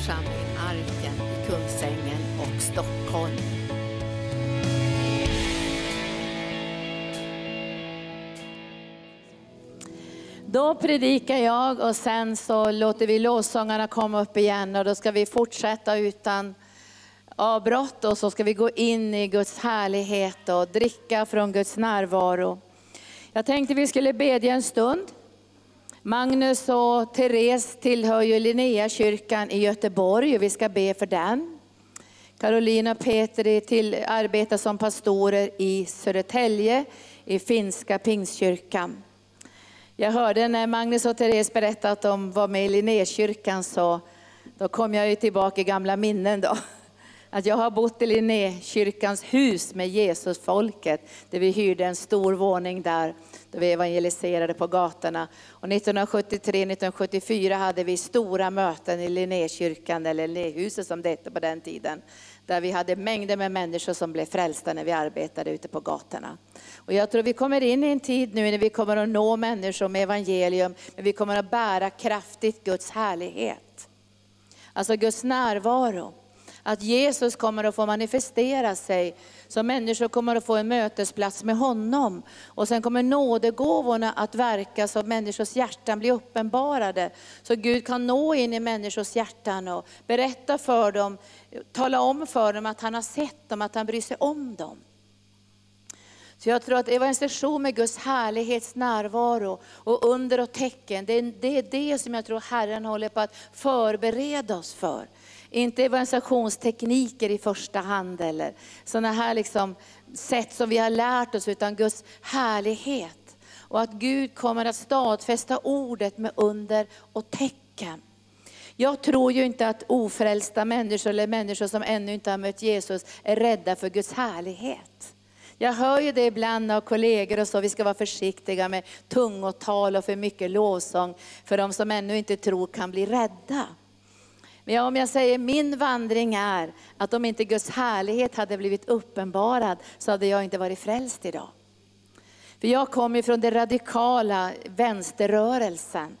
församling Arken i Kungsängen och Stockholm. Då predikar jag och sen så låter vi lovsångarna komma upp igen och då ska vi fortsätta utan avbrott och så ska vi gå in i Guds härlighet och dricka från Guds närvaro. Jag tänkte vi skulle bedja en stund. Magnus och Therese tillhör ju Linnéakyrkan i Göteborg och vi ska be för den. Carolina och Peter till, arbetar som pastorer i Södertälje i finska pingstkyrkan. Jag hörde när Magnus och Therese berättade att de var med i Linnékyrkan så då kom jag ju tillbaka i gamla minnen då. Att jag har bott i Linnékyrkans hus med Jesusfolket, där vi hyrde en stor våning där, då vi evangeliserade på gatorna. Och 1973-1974 hade vi stora möten i Linnékyrkan, eller Linnéhuset som det hette på den tiden, där vi hade mängder med människor som blev frälsta när vi arbetade ute på gatorna. Och jag tror vi kommer in i en tid nu när vi kommer att nå människor med evangelium, men vi kommer att bära kraftigt Guds härlighet. Alltså Guds närvaro. Att Jesus kommer att få manifestera sig, så människor kommer att få en mötesplats med honom. Och sen kommer nådegåvorna att verka så att människors hjärtan blir uppenbarade. Så Gud kan nå in i människors hjärtan och berätta för dem, tala om för dem att han har sett dem, att han bryr sig om dem. Så jag tror att evangelisation med Guds härlighets närvaro och under och tecken, det är, det är det som jag tror Herren håller på att förbereda oss för. Inte evangelisationstekniker i första hand eller sådana här liksom sätt som vi har lärt oss, utan Guds härlighet. Och att Gud kommer att stadfästa ordet med under och tecken. Jag tror ju inte att ofrälsta människor eller människor som ännu inte har mött Jesus är rädda för Guds härlighet. Jag hör ju det ibland av kollegor och så, vi ska vara försiktiga med tungotal och för mycket lovsång, för de som ännu inte tror kan bli rädda. Men om jag säger min vandring är att om inte Guds härlighet hade blivit uppenbarad så hade jag inte varit frälst idag. För jag kommer från den radikala vänsterrörelsen.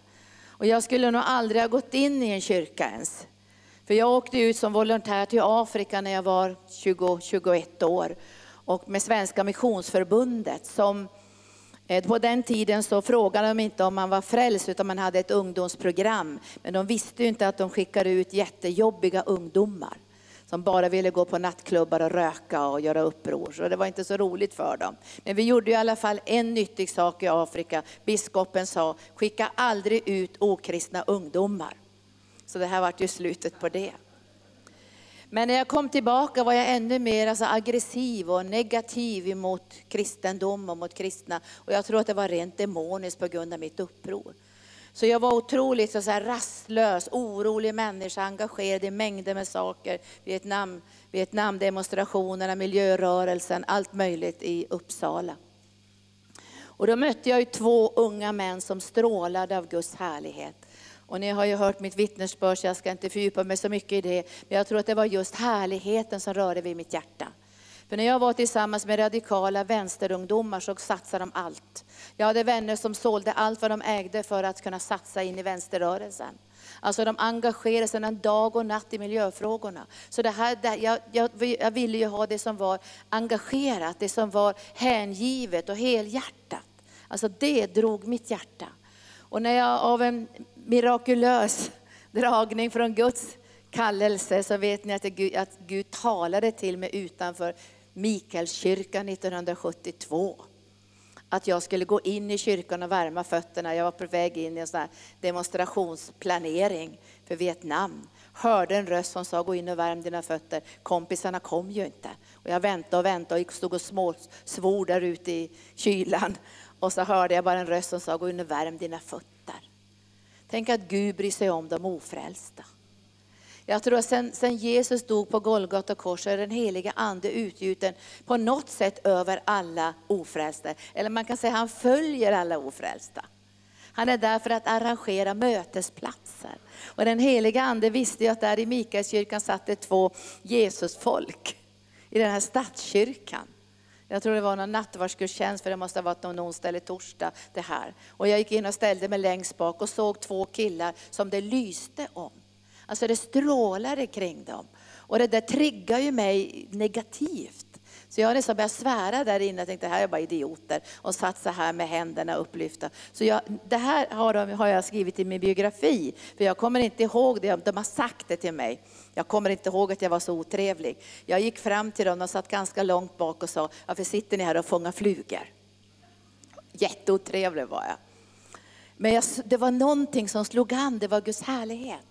Och jag skulle nog aldrig ha gått in i en kyrka ens. För jag åkte ut som volontär till Afrika när jag var 20-21 år. Och med Svenska Missionsförbundet som Eh, på den tiden så frågade de inte om man var frälst utan man hade ett ungdomsprogram. Men de visste ju inte att de skickade ut jättejobbiga ungdomar som bara ville gå på nattklubbar och röka och göra uppror. Så det var inte så roligt för dem. Men vi gjorde i alla fall en nyttig sak i Afrika. Biskopen sa, skicka aldrig ut okristna ungdomar. Så det här var ju slutet på det. Men när jag kom tillbaka var jag ännu mer alltså, aggressiv och negativ mot kristendom och mot kristna. Och jag tror att det var rent demoniskt på grund av mitt uppror. Så jag var otroligt så, så här, rastlös, orolig människa, engagerad i mängder med saker. Vietnam, Vietnamdemonstrationerna, miljörörelsen, allt möjligt i Uppsala. Och då mötte jag ju två unga män som strålade av Guds härlighet. Och ni har ju hört mitt vittnesbörd så jag ska inte fördjupa mig så mycket i det. Men jag tror att det var just härligheten som rörde vid mitt hjärta. För när jag var tillsammans med radikala vänsterungdomar så satsade de allt. Jag hade vänner som sålde allt vad de ägde för att kunna satsa in i vänsterrörelsen. Alltså de engagerade sig en dag och natt i miljöfrågorna. Så det här, jag, jag, jag ville ju ha det som var engagerat, det som var hängivet och helhjärtat. Alltså det drog mitt hjärta. Och när jag av en mirakulös dragning från Guds kallelse så vet ni att Gud, att Gud talade till mig utanför Mikaelskyrkan 1972. Att jag skulle gå in i kyrkan och värma fötterna. Jag var på väg in i en sån demonstrationsplanering för Vietnam. Hörde en röst som sa gå in och värm dina fötter. Kompisarna kom ju inte. Och jag väntade och väntade och stod och små, svor där ute i kylan. Och så hörde jag bara en röst som sa gå in och värm dina fötter. Tänk att Gud bryr sig om de ofrälsta. Jag tror att sen, sen Jesus dog på Golgata kors så är den heliga ande utgjuten på något sätt över alla ofrälsta. Eller man kan säga att han följer alla ofrälsta. Han är där för att arrangera mötesplatser. Och den heliga ande visste ju att där i Mikaelskyrkan satt det två Jesusfolk i den här stadskyrkan. Jag tror det var någon nattvardsgudstjänst för det måste ha varit någon onsdag eller torsdag det här. Och jag gick in och ställde mig längst bak och såg två killar som det lyste om. Alltså det strålade kring dem. Och det där triggar ju mig negativt. Så jag nästan började svära där inne, jag tänkte det här är bara idioter. Och satt så här med händerna upplyfta. Så jag, det här har, de, har jag skrivit i min biografi, för jag kommer inte ihåg det, de har sagt det till mig. Jag kommer inte ihåg att jag var så otrevlig. Jag gick fram till dem, de satt ganska långt bak och sa, varför sitter ni här och fångar flugor? Jätteotrevlig var jag. Men jag, det var någonting som slog an, det var Guds härlighet.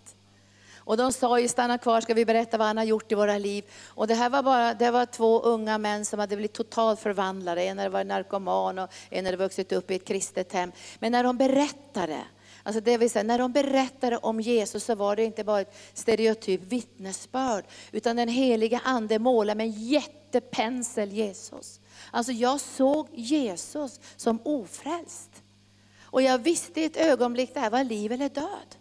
Och de sa ju, stanna kvar ska vi berätta vad han har gjort i våra liv. Och det här var bara, det var två unga män som hade blivit totalt förvandlade. En hade varit narkoman och en hade vuxit upp i ett kristet hem. Men när de berättade, Alltså det vill säga, när de berättade om Jesus så var det inte bara ett stereotyp vittnesbörd, utan den heliga ande målade med en jättepensel Jesus. Alltså jag såg Jesus som ofrälst. Och jag visste i ett ögonblick, det här var liv eller död.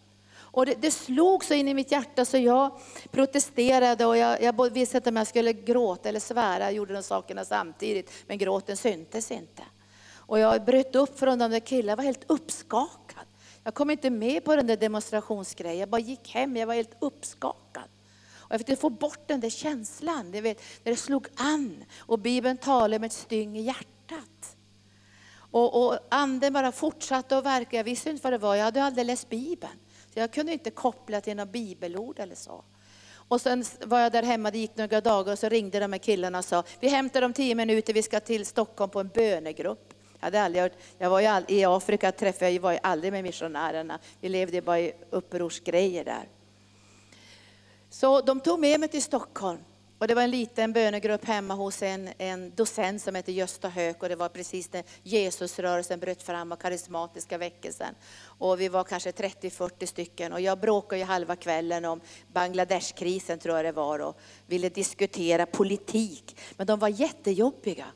Och det, det, slog så in i mitt hjärta så jag protesterade och jag, jag visste inte om jag skulle gråta eller svära. Jag gjorde de sakerna samtidigt, men gråten syntes inte. Och jag bröt upp från de där killarna, jag var helt uppskakad. Jag kom inte med på den där demonstrationsgrejen, jag bara gick hem, jag var helt uppskakad. Och jag fick få bort den där känslan, ni vet, när det slog an. Och Bibeln talar med ett styng i hjärtat. Och, och anden bara fortsatte att verka, jag visste inte vad det var, jag hade aldrig läst Bibeln. Jag kunde inte koppla till några bibelord eller så. Och sen var jag där hemma, det gick några dagar och så ringde de här killarna och sa, vi hämtar om tio minuter, vi ska till Stockholm på en bönegrupp. Jag, hade aldrig hört, jag var ju all, I Afrika träffade jag var ju aldrig med missionärerna, vi levde bara i upprorsgrejer där. Så de tog med mig till Stockholm. Och det var en liten bönegrupp hemma hos en, en docent som hette Gösta Höök och det var precis när Jesusrörelsen bröt fram och karismatiska väckelsen. Och vi var kanske 30-40 stycken och jag bråkade ju halva kvällen om Bangladeshkrisen tror jag det var och ville diskutera politik. Men de var jättejobbiga.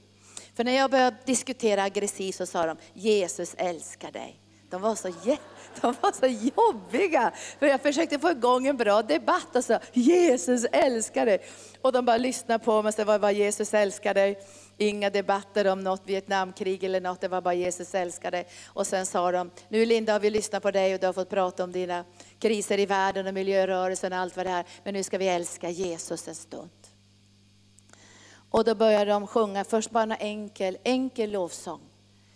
För när jag började diskutera aggressivt så sa de Jesus älskar dig. De var så jätte de var så jobbiga. För jag försökte få igång en bra debatt och sa Jesus älskar dig. Och de bara lyssnade på mig, det var bara Jesus älskar dig. Inga debatter om något Vietnamkrig eller något, det var bara Jesus älskar dig. Och sen sa de, nu Linda har vi lyssnat på dig och du har fått prata om dina kriser i världen och miljörörelsen och allt vad det är. Men nu ska vi älska Jesus en stund. Och då började de sjunga, först bara en enkel, enkel lovsång.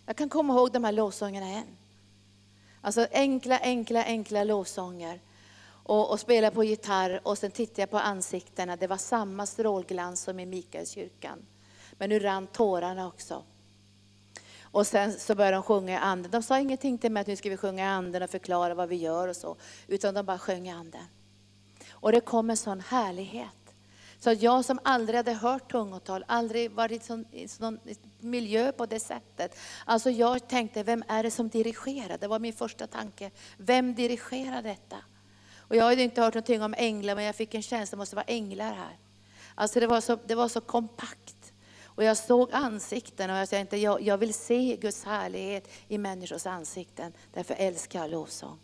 Jag kan komma ihåg de här lovsångerna än. Alltså enkla, enkla, enkla lovsånger. Och, och spela på gitarr och sen tittade jag på ansiktena. Det var samma strålglans som i Mikaelskyrkan. Men nu rann tårarna också. Och sen så började de sjunga i anden. De sa ingenting till mig att nu ska vi sjunga i anden och förklara vad vi gör och så. Utan de bara sjöng i anden. Och det kom en sån härlighet. Så jag som aldrig hade hört tungotal, aldrig varit i sån miljö på det sättet. Alltså jag tänkte, vem är det som dirigerar? Det var min första tanke. Vem dirigerar detta? Och jag hade inte hört någonting om änglar, men jag fick en känsla, det måste vara änglar här. Alltså det var så, det var så kompakt. Och jag såg ansikten och jag tänkte, jag, jag vill se Guds härlighet i människors ansikten. Därför älskar jag lovsång.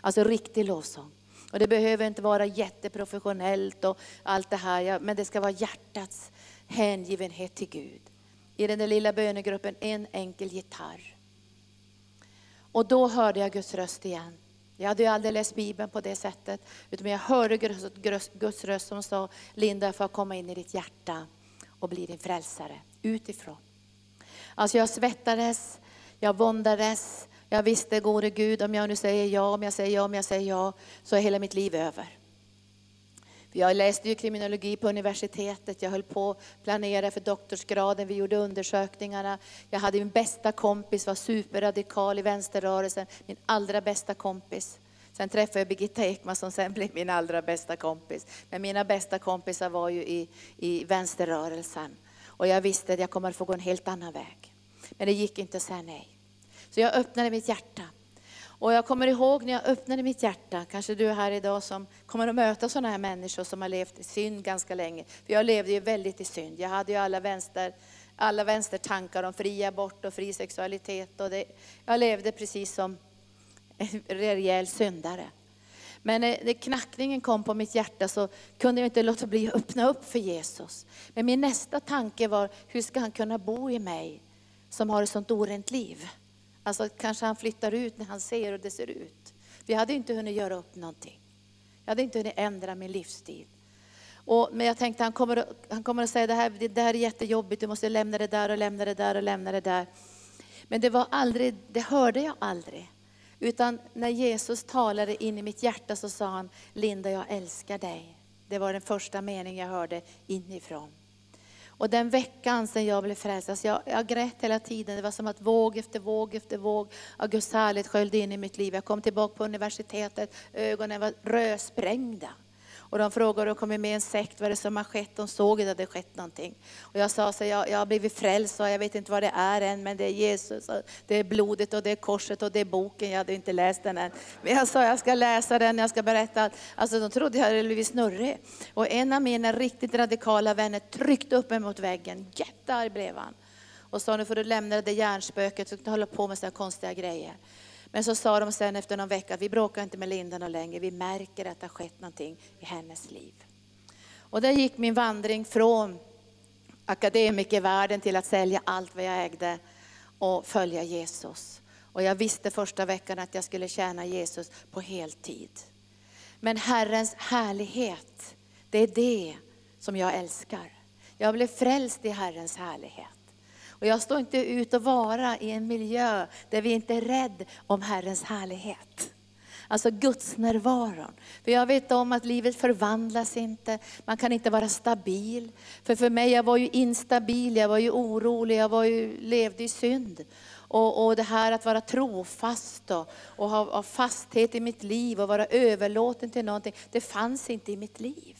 Alltså riktig lovsång. Och det behöver inte vara jätteprofessionellt och allt det här, men det ska vara hjärtats hängivenhet till Gud. I den där lilla bönegruppen en enkel gitarr. Och då hörde jag Guds röst igen. Jag hade ju aldrig läst Bibeln på det sättet, utan jag hörde Guds röst som sa, Linda, får jag komma in i ditt hjärta och bli din frälsare, utifrån. Alltså jag svettades, jag våndades, jag visste, gode Gud, om jag nu säger ja, om jag säger ja, om jag säger ja, så är hela mitt liv över. Jag läste ju kriminologi på universitetet, jag höll på att planera för doktorsgraden, vi gjorde undersökningarna. Jag hade min bästa kompis, var superradikal i vänsterrörelsen, min allra bästa kompis. Sen träffade jag Birgitta Ekman som sen blev min allra bästa kompis. Men mina bästa kompisar var ju i, i vänsterrörelsen. Och jag visste att jag kommer att få gå en helt annan väg. Men det gick inte att säga nej. Så jag öppnade mitt hjärta. Och jag kommer ihåg när jag öppnade mitt hjärta, kanske du är här idag som kommer att möta sådana här människor som har levt i synd ganska länge. För jag levde ju väldigt i synd. Jag hade ju alla vänster, alla vänstertankar om fri abort och fri sexualitet. Och det, jag levde precis som en rejäl syndare. Men när knackningen kom på mitt hjärta så kunde jag inte låta bli att öppna upp för Jesus. Men min nästa tanke var, hur ska han kunna bo i mig som har ett sånt orent liv? Alltså kanske han flyttar ut när han ser hur det ser ut. Vi hade inte hunnit göra upp någonting. Jag hade inte hunnit ändra min livsstil. Och, men jag tänkte han kommer, han kommer att säga det här, det här är jättejobbigt, du måste lämna det där och lämna det där och lämna det där. Men det var aldrig, det hörde jag aldrig. Utan när Jesus talade in i mitt hjärta så sa han, Linda jag älskar dig. Det var den första meningen jag hörde inifrån. Och den veckan sen jag blev frälst, alltså jag, jag grät hela tiden. Det var som att våg efter våg efter våg av Guds härlighet sköljde in i mitt liv. Jag kom tillbaka på universitetet, ögonen var rödsprängda. Och de frågade, och kom med en sekt, vad är det som har skett? De såg att det hade skett någonting. Och jag sa, så jag, jag har blivit frälst och jag vet inte vad det är än, men det är Jesus, det är blodet och det är korset och det är boken. Jag hade inte läst den än. Men jag sa, jag ska läsa den, jag ska berätta. Alltså de trodde jag hade blivit snurrig. Och en av mina riktigt radikala vänner tryckte upp mig mot väggen. Jättearg blev han. Och sa, nu får du lämna det där hjärnspöket, så du hålla på med sådana konstiga grejer. Men så sa de sen efter någon vecka, vi bråkar inte med Linda längre, vi märker att det har skett någonting i hennes liv. Och där gick min vandring från akademikervärlden till att sälja allt vad jag ägde och följa Jesus. Och jag visste första veckan att jag skulle tjäna Jesus på heltid. Men Herrens härlighet, det är det som jag älskar. Jag blev frälst i Herrens härlighet. Och jag står inte ut att vara i en miljö där vi inte är rädd om Herrens härlighet. Alltså Guds närvaron. För jag vet om att livet förvandlas inte, man kan inte vara stabil. För för mig, jag var ju instabil, jag var ju orolig, jag var ju, levde i synd. Och, och det här att vara trofast och, och ha, ha fasthet i mitt liv och vara överlåten till någonting, det fanns inte i mitt liv.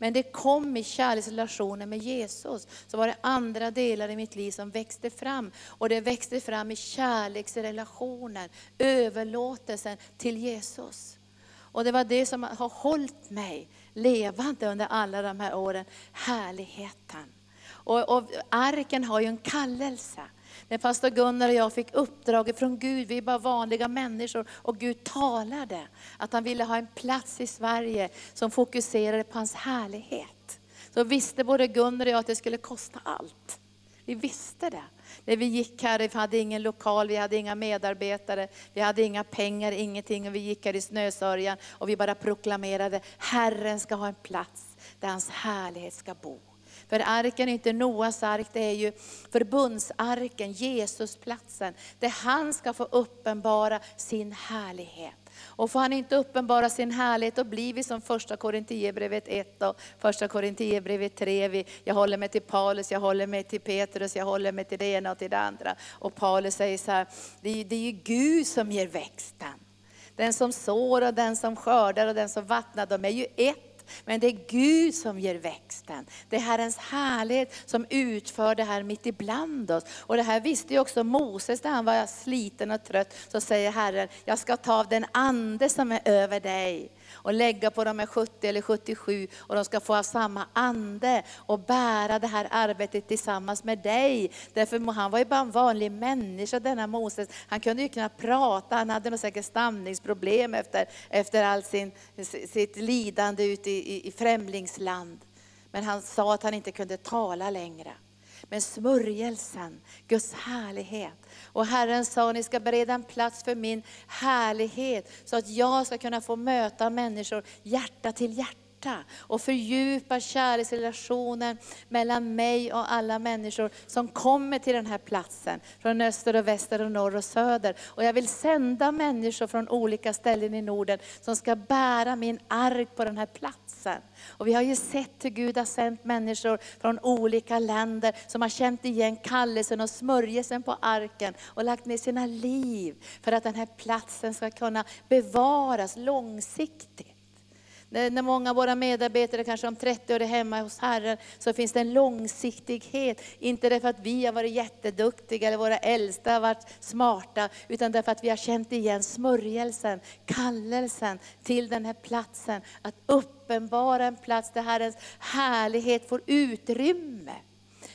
Men det kom i kärleksrelationen med Jesus. Så var det andra delar i mitt liv som växte fram. Och det växte fram i kärleksrelationen, överlåtelsen till Jesus. Och det var det som har hållit mig levande under alla de här åren, härligheten. Och, och arken har ju en kallelse. När pastor Gunnar och jag fick uppdraget från Gud, vi är bara vanliga människor, och Gud talade att han ville ha en plats i Sverige som fokuserade på hans härlighet. Så visste både Gunnar och jag att det skulle kosta allt. Vi visste det. När vi gick här, vi hade ingen lokal, vi hade inga medarbetare, vi hade inga pengar, ingenting. Och vi gick här i snösörjan och vi bara proklamerade, Herren ska ha en plats där hans härlighet ska bo. För arken är inte Noas ark, det är ju förbundsarken, Jesusplatsen. Där han ska få uppenbara sin härlighet. Och får han inte uppenbara sin härlighet, då blir vi som första Korinthierbrevet 1 och första Korinthierbrevet 3. Jag håller mig till Paulus, jag håller mig till Petrus, jag håller mig till det ena och till det andra. Och Paulus säger så här, det är, det är ju Gud som ger växten. Den som sår och den som skördar och den som vattnar, de är ju ett. Men det är Gud som ger växten. Det är Herrens härlighet som utför det här mitt ibland oss. Och det här visste ju också Moses när han var sliten och trött. Så säger Herren, jag ska ta av den ande som är över dig och lägga på de här 70 eller 77 och de ska få ha samma ande och bära det här arbetet tillsammans med dig. Därför han var ju bara en vanlig människa denna Moses. Han kunde ju knappt prata, han hade nog säkert stamningsproblem efter, efter allt sin, sitt lidande ute i, i, i främlingsland. Men han sa att han inte kunde tala längre. Men smörjelsen, Guds härlighet. Och Herren sa, ni ska bereda en plats för min härlighet, så att jag ska kunna få möta människor hjärta till hjärta och fördjupa kärleksrelationen mellan mig och alla människor som kommer till den här platsen. Från öster och väster och norr och söder. Och jag vill sända människor från olika ställen i Norden som ska bära min ark på den här platsen. Och vi har ju sett hur Gud har sänt människor från olika länder som har känt igen kallelsen och smörjelsen på arken och lagt ner sina liv för att den här platsen ska kunna bevaras långsiktigt. När många av våra medarbetare kanske om 30 år är hemma hos Herren, så finns det en långsiktighet. Inte därför att vi har varit jätteduktiga eller våra äldsta har varit smarta, utan därför att vi har känt igen smörjelsen, kallelsen till den här platsen. Att uppenbara en plats där Herrens härlighet får utrymme.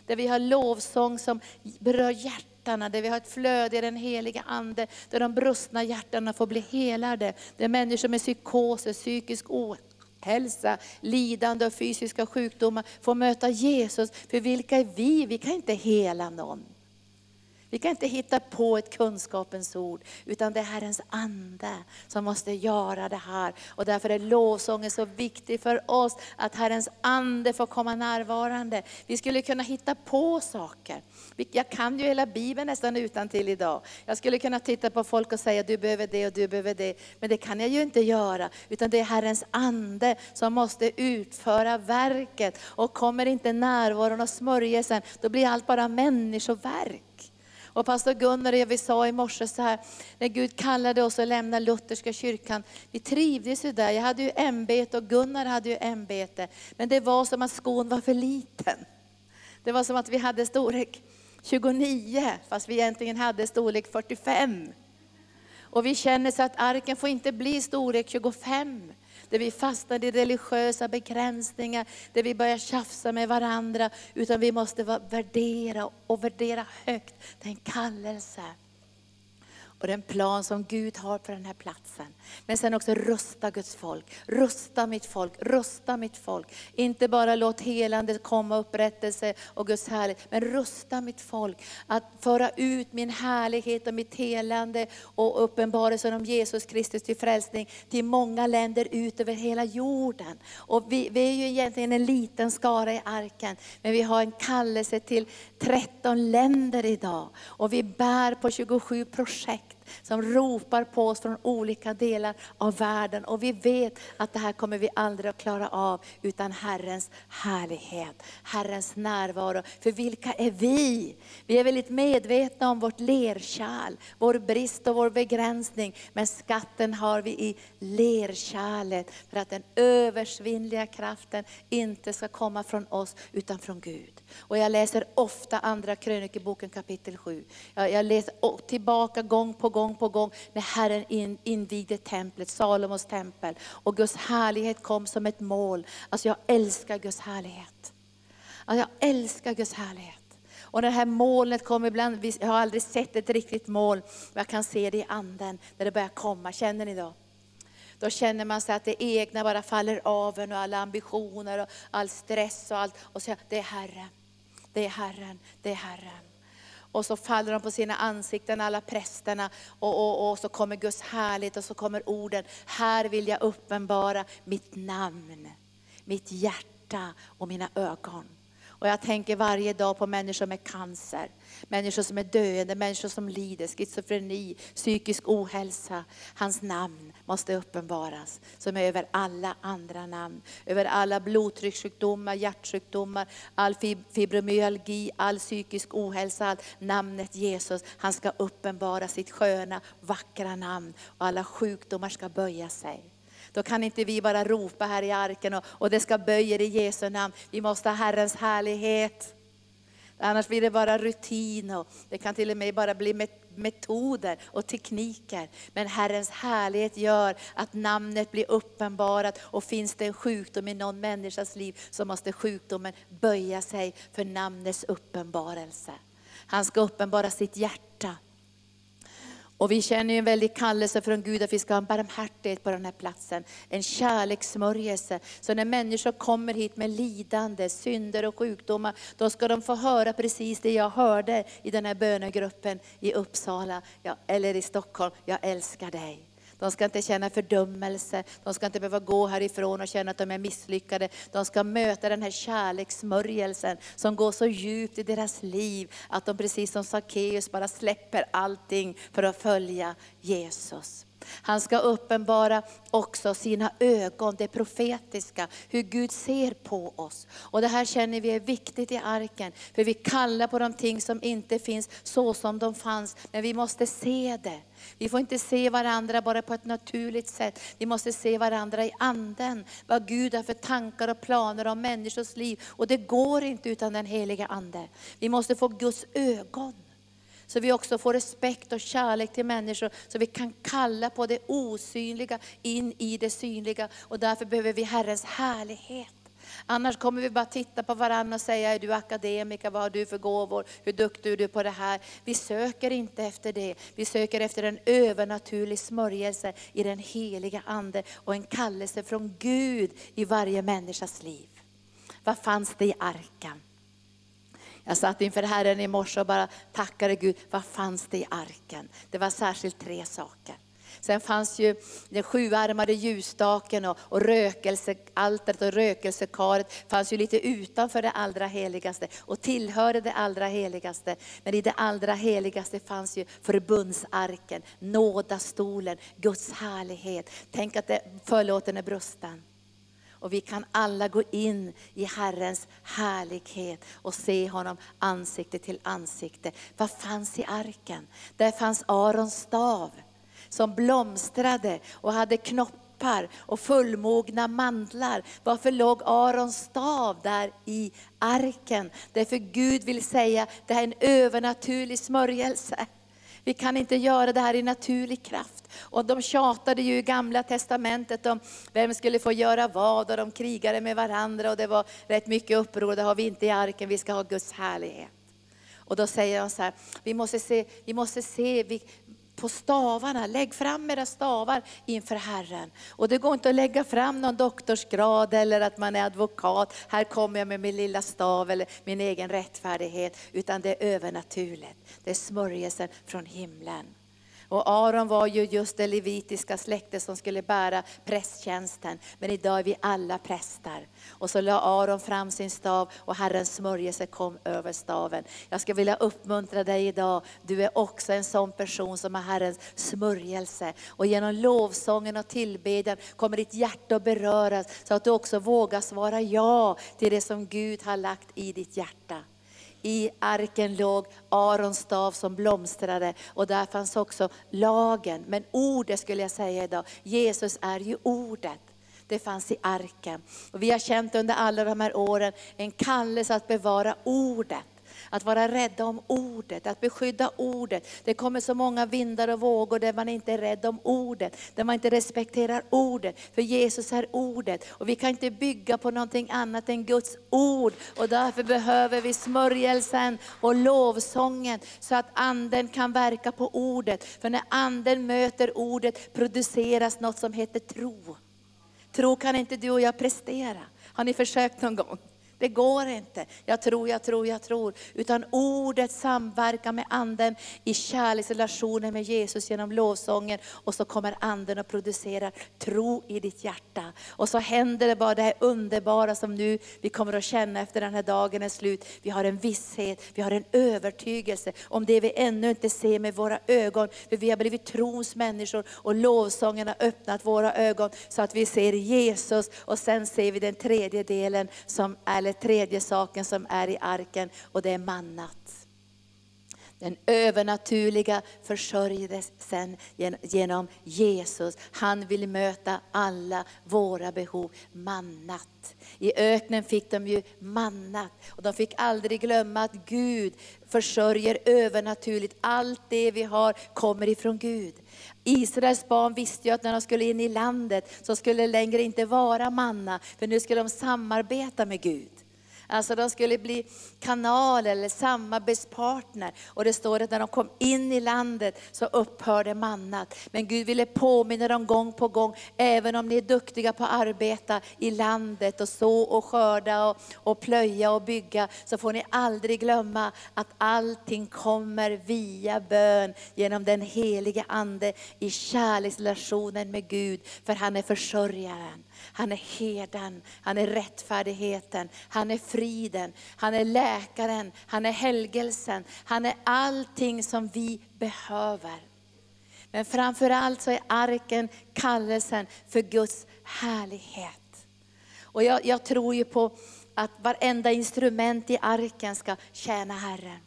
Där vi har lovsång som berör hjärtat där vi har ett flöde i den heliga Ande, där de brustna hjärtana får bli helade. Där människor med psykoser, psykisk ohälsa, lidande och fysiska sjukdomar får möta Jesus. För vilka är vi? Vi kan inte hela någon. Vi kan inte hitta på ett kunskapens ord, utan det är Herrens ande som måste göra det här. Och därför är lovsången så viktig för oss, att Herrens ande får komma närvarande. Vi skulle kunna hitta på saker. Jag kan ju hela Bibeln nästan utan till idag. Jag skulle kunna titta på folk och säga, du behöver det och du behöver det. Men det kan jag ju inte göra, utan det är Herrens ande som måste utföra verket. Och kommer inte närvaron och smörjelsen, då blir allt bara människoverk. Och pastor Gunnar och jag, vi sa i morse så här, när Gud kallade oss att lämna Lutherska kyrkan, vi trivdes ju där. Jag hade ju ämbete och Gunnar hade ju ämbete. Men det var som att skon var för liten. Det var som att vi hade storlek 29, fast vi egentligen hade storlek 45. Och vi känner så att arken får inte bli storlek 25 där vi fastnar i religiösa begränsningar, där vi börjar tjafsa med varandra, utan vi måste värdera och värdera högt den kallelse och den plan som Gud har på den här platsen. Men sen också rusta Guds folk, rusta mitt folk, rusta mitt folk. Inte bara låt helande komma, upprättelse och Guds härlighet, men rusta mitt folk att föra ut min härlighet och mitt helande och uppenbarelsen om Jesus Kristus till frälsning till många länder ut över hela jorden. Och vi, vi är ju egentligen en liten skara i arken, men vi har en kallelse till 13 länder idag. Och vi bär på 27 projekt som ropar på oss från olika delar av världen. Och vi vet att det här kommer vi aldrig att klara av utan Herrens härlighet, Herrens närvaro. För vilka är vi? Vi är väldigt medvetna om vårt lerkärl, vår brist och vår begränsning. Men skatten har vi i lerkärlet för att den översvinnliga kraften inte ska komma från oss utan från Gud. Och jag läser ofta andra krönikeboken kapitel 7. Jag, jag läser tillbaka gång på gång på gång när Herren in, invigde templet, Salomos tempel. Och Guds härlighet kom som ett mål. Alltså jag älskar Guds härlighet. Alltså jag älskar Guds härlighet. Och det här molnet kommer ibland, jag har aldrig sett ett riktigt moln, men jag kan se det i anden när det börjar komma. Känner ni då? Då känner man sig att det egna bara faller av en och alla ambitioner och all stress och allt. Och så det är Herren, det är Herren, det är Herren. Och så faller de på sina ansikten alla prästerna och, och, och så kommer Guds härlighet och så kommer orden. Här vill jag uppenbara mitt namn, mitt hjärta och mina ögon. Och jag tänker varje dag på människor med cancer, människor som är döende, människor som lider, schizofreni, psykisk ohälsa. Hans namn måste uppenbaras som är över alla andra namn. Över alla blodtryckssjukdomar, hjärtsjukdomar, all fibromyalgi, all psykisk ohälsa. All namnet Jesus, han ska uppenbara sitt sköna, vackra namn och alla sjukdomar ska böja sig. Då kan inte vi bara ropa här i arken och, och det ska böja i Jesu namn. Vi måste ha Herrens härlighet. Annars blir det bara rutin och det kan till och med bara bli metoder och tekniker. Men Herrens härlighet gör att namnet blir uppenbarat och finns det en sjukdom i någon människas liv så måste sjukdomen böja sig för namnets uppenbarelse. Han ska uppenbara sitt hjärta. Och vi känner en väldig kallelse från Gud att vi ska ha en barmhärtighet på den här platsen. En kärlekssmörjelse. Så när människor kommer hit med lidande, synder och sjukdomar, då ska de få höra precis det jag hörde i den här bönegruppen i Uppsala, eller i Stockholm. Jag älskar dig. De ska inte känna fördömelse, de ska inte behöva gå härifrån och känna att de är misslyckade. De ska möta den här kärlekssmörjelsen som går så djupt i deras liv att de precis som Sackeus bara släpper allting för att följa Jesus. Han ska uppenbara också sina ögon, det profetiska, hur Gud ser på oss. Och det här känner vi är viktigt i arken, för vi kallar på de ting som inte finns så som de fanns, men vi måste se det. Vi får inte se varandra bara på ett naturligt sätt. Vi måste se varandra i anden. Vad Gud har för tankar och planer om människors liv. Och det går inte utan den heliga Ande. Vi måste få Guds ögon. Så vi också får respekt och kärlek till människor, så vi kan kalla på det osynliga in i det synliga. Och därför behöver vi Herrens härlighet. Annars kommer vi bara titta på varandra och säga, är du akademiker, vad har du för gåvor, hur duktig är du på det här? Vi söker inte efter det, vi söker efter en övernaturlig smörjelse i den heliga Ande och en kallelse från Gud i varje människas liv. Vad fanns det i arken? Jag satt inför Herren i morse och bara tackade Gud. Vad fanns det i arken? Det var särskilt tre saker. Sen fanns ju den sjuarmade ljusstaken och, och rökelsealtaret och rökelsekaret fanns ju lite utanför det allra heligaste och tillhörde det allra heligaste. Men i det allra heligaste fanns ju förbundsarken, nådastolen, Guds härlighet. Tänk att det, förlåten är brusten. Och vi kan alla gå in i Herrens härlighet och se honom ansikte till ansikte. Vad fanns i arken? Där fanns Arons stav som blomstrade och hade knoppar och fullmogna mandlar. Varför låg Arons stav där i arken? Därför Gud vill säga, det här är en övernaturlig smörjelse. Vi kan inte göra det här i naturlig kraft. Och de tjatade ju i gamla testamentet om vem skulle få göra vad och de krigade med varandra och det var rätt mycket uppror. Det har vi inte i arken, vi ska ha Guds härlighet. Och då säger de så här, vi måste se, vi måste se på stavarna, lägg fram era stavar inför Herren. Och det går inte att lägga fram någon doktorsgrad eller att man är advokat, här kommer jag med min lilla stav eller min egen rättfärdighet, utan det är övernaturligt. Det är smörjelsen från himlen. Och Aron var ju just det levitiska släkte som skulle bära prästtjänsten. Men idag är vi alla präster. Och så la Aron fram sin stav och Herrens smörjelse kom över staven. Jag ska vilja uppmuntra dig idag. Du är också en sån person som har Herrens smörjelse. Och genom lovsången och tillbedjan kommer ditt hjärta att beröras så att du också vågar svara ja till det som Gud har lagt i ditt hjärta. I arken låg Arons stav som blomstrade och där fanns också lagen. Men ordet skulle jag säga idag, Jesus är ju ordet det fanns i arken. Och vi har känt under alla de här åren en kallelse att bevara ordet. Att vara rädda om ordet, att beskydda ordet. Det kommer så många vindar och vågor där man inte är rädd om ordet, där man inte respekterar ordet. För Jesus är ordet och vi kan inte bygga på någonting annat än Guds ord. Och därför behöver vi smörjelsen och lovsången så att anden kan verka på ordet. För när anden möter ordet produceras något som heter tro. Tro kan inte du och jag prestera. Har ni försökt någon gång? Det går inte. Jag tror, jag tror, jag tror. Utan ordet samverkar med anden i kärleksrelationen med Jesus genom lovsången. Och så kommer anden och producerar tro i ditt hjärta. Och så händer det bara det här underbara som nu vi kommer att känna efter den här dagen är slut. Vi har en visshet, vi har en övertygelse om det vi ännu inte ser med våra ögon. För vi har blivit trons människor och lovsången har öppnat våra ögon så att vi ser Jesus. Och sen ser vi den tredje delen som är tredje saken som är i arken och det är mannat. Den övernaturliga försörjelsen genom Jesus. Han vill möta alla våra behov. Mannat. I öknen fick de ju mannat. Och de fick aldrig glömma att Gud försörjer övernaturligt. Allt det vi har kommer ifrån Gud. Israels barn visste ju att när de skulle in i landet så skulle det längre inte vara manna, för nu skulle de samarbeta med Gud. Alltså de skulle bli kanal eller samarbetspartner. Och det står att när de kom in i landet så upphörde mannat. Men Gud ville påminna dem gång på gång, även om ni är duktiga på att arbeta i landet och så och skörda och, och plöja och bygga, så får ni aldrig glömma att allting kommer via bön, genom den helige Ande i kärleksrelationen med Gud. För han är försörjaren. Han är herden, han är rättfärdigheten, han är friden, han är läkaren, han är helgelsen, han är allting som vi behöver. Men framförallt så är arken kallelsen för Guds härlighet. Och jag, jag tror ju på att varenda instrument i arken ska tjäna Herren.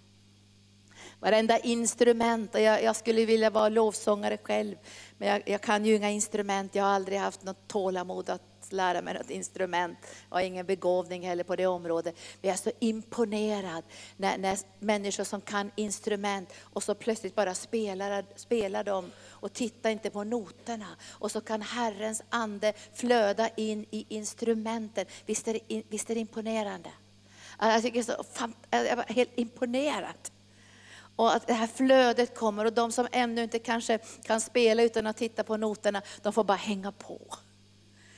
Varenda instrument, och jag, jag, skulle vilja vara lovsångare själv, men jag, jag, kan ju inga instrument, jag har aldrig haft något tålamod att lära mig något instrument. Jag har ingen begåvning heller på det området. Men jag är så imponerad när, när människor som kan instrument och så plötsligt bara spelar, spelar de och tittar inte på noterna. Och så kan Herrens ande flöda in i instrumenten. Visst är det, visst är det imponerande? Jag, tycker så, jag var helt imponerad. Och att det här flödet kommer och de som ännu inte kanske kan spela utan att titta på noterna, de får bara hänga på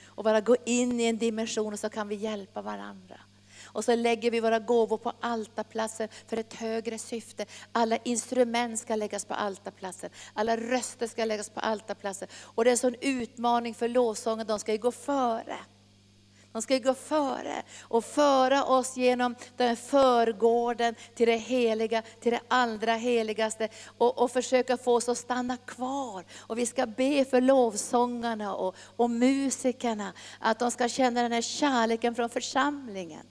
och bara gå in i en dimension och så kan vi hjälpa varandra. Och så lägger vi våra gåvor på altarplatsen för ett högre syfte. Alla instrument ska läggas på altarplatsen. Alla röster ska läggas på altarplatsen. Och det är en sån utmaning för lovsången, de ska ju gå före. De ska gå före och föra oss genom den förgården till det heliga, till det allra heligaste och, och försöka få oss att stanna kvar. Och vi ska be för lovsångarna och, och musikerna, att de ska känna den här kärleken från församlingen.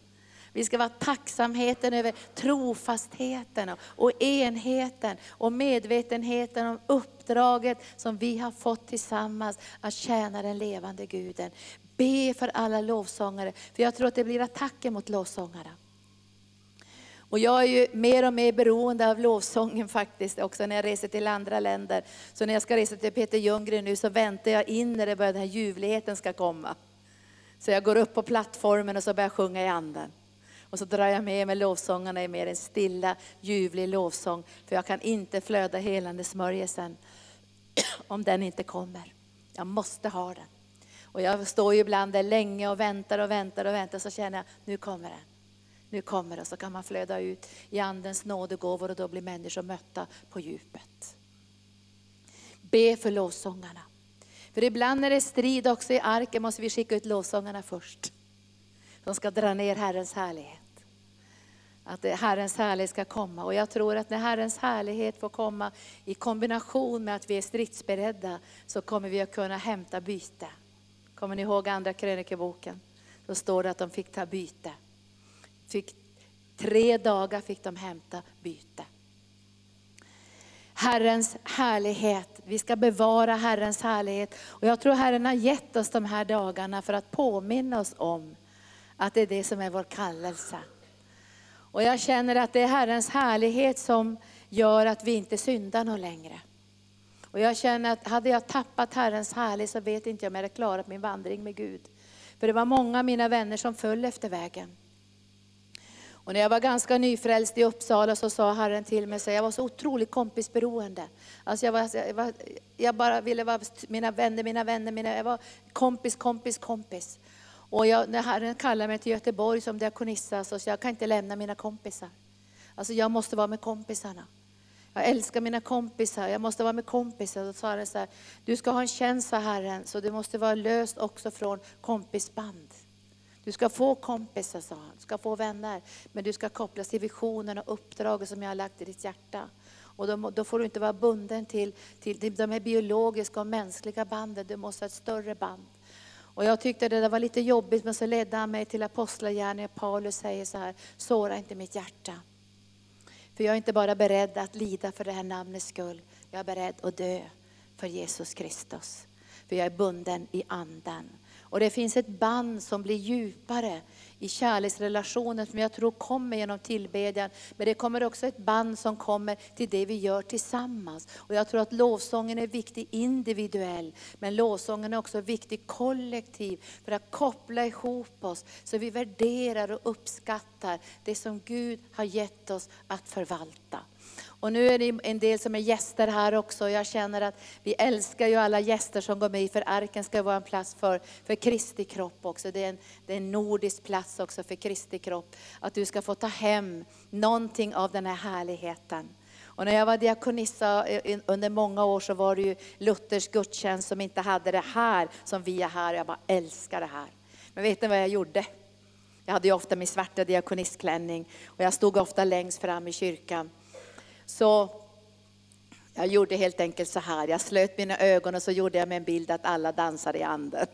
Vi ska vara tacksamheten över trofastheten och enheten och medvetenheten om uppdraget som vi har fått tillsammans att tjäna den levande Guden. Be för alla lovsångare, för jag tror att det blir attacker mot lovsångarna. Och jag är ju mer och mer beroende av lovsången faktiskt, också när jag reser till andra länder. Så när jag ska resa till Peter Ljunggren nu så väntar jag in när det börjar, den här ljuvligheten ska komma. Så jag går upp på plattformen och så börjar jag sjunga i anden. Och så drar jag med mig lovsångarna i mer en stilla, ljuvlig lovsång. För jag kan inte flöda helande smörjelsen om den inte kommer. Jag måste ha den. Och jag står ju ibland där länge och väntar och väntar och väntar så känner jag, nu kommer den. Nu kommer det, så kan man flöda ut i Andens nådegåvor och då blir människor mötta på djupet. Be för lovsångarna. För ibland när det är strid också i arken måste vi skicka ut lovsångarna först. De ska dra ner Herrens härlighet. Att Herrens härlighet ska komma. Och jag tror att när Herrens härlighet får komma i kombination med att vi är stridsberedda så kommer vi att kunna hämta byte. Kommer ni ihåg andra krönikeboken? Då står det att de fick ta byte. Fick, tre dagar fick de hämta byte. Herrens härlighet, vi ska bevara Herrens härlighet. Och jag tror Herren har gett oss de här dagarna för att påminna oss om att det är det som är vår kallelse. Och jag känner att det är Herrens härlighet som gör att vi inte syndar någon längre. Och jag känner att hade jag tappat Herrens härlighet så vet inte jag om jag hade klarat min vandring med Gud. För det var många av mina vänner som föll efter vägen. Och när jag var ganska nyfrälst i Uppsala så sa Herren till mig, så jag var så otroligt kompisberoende. Alltså jag, var, jag, var, jag bara ville vara mina vänner, mina vänner, mina, jag var kompis, kompis, kompis. Och jag, när Herren kallade mig till Göteborg som diakonissa så sa jag, kan inte lämna mina kompisar. Alltså jag måste vara med kompisarna. Jag älskar mina kompisar, jag måste vara med kompisar. Då sa så här, du ska ha en tjänst för Herren, så du måste vara löst också från kompisband. Du ska få kompisar, sa han, du ska få vänner, men du ska kopplas till visionen och uppdraget som jag har lagt i ditt hjärta. Och då, då får du inte vara bunden till, till de här biologiska och mänskliga banden, du måste ha ett större band. Och jag tyckte det var lite jobbigt, men så ledde han mig till apostlagärningarna. Paulus säger så här, såra inte mitt hjärta. För jag är inte bara beredd att lida för det här namnets skull, jag är beredd att dö för Jesus Kristus. För jag är bunden i anden. Och det finns ett band som blir djupare i kärleksrelationen som jag tror kommer genom tillbedjan. Men det kommer också ett band som kommer till det vi gör tillsammans. Och jag tror att lovsången är viktig individuell, men lovsången är också viktig kollektiv för att koppla ihop oss så vi värderar och uppskattar det som Gud har gett oss att förvalta. Och nu är det en del som är gäster här också. Jag känner att vi älskar ju alla gäster som går med för arken ska vara en plats för, för Kristi kropp också. Det är, en, det är en nordisk plats också för Kristi kropp. Att du ska få ta hem någonting av den här härligheten. Och när jag var diakonissa eh, under många år så var det ju Luthers gudstjänst som inte hade det här som vi har här. Jag bara älskar det här. Men vet ni vad jag gjorde? Jag hade ju ofta min svarta diakonistklänning och jag stod ofta längst fram i kyrkan. Så jag gjorde helt enkelt så här, jag slöt mina ögon och så gjorde jag med en bild att alla dansar i anden.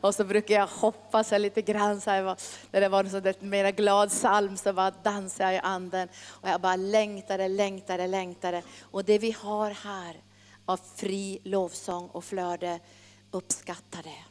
Och så brukar jag hoppa så lite grann, så här, när det var en sån mer glad psalm så bara dansade jag i anden. Och jag bara längtade, längtade, längtade. Och det vi har här av fri lovsång och flöde, uppskattar det.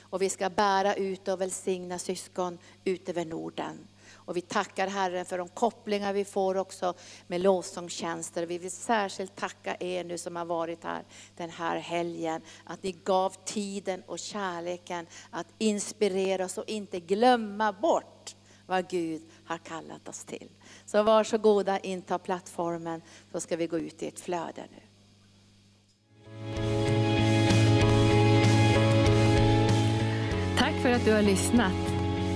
Och vi ska bära ut och välsigna syskon ut över Norden. Och vi tackar Herren för de kopplingar vi får också med lovsångstjänster. Vi vill särskilt tacka er nu som har varit här den här helgen. Att ni gav tiden och kärleken att inspirera oss och inte glömma bort vad Gud har kallat oss till. Så varsågoda, inta plattformen så ska vi gå ut i ett flöde nu. Tack för att du har lyssnat.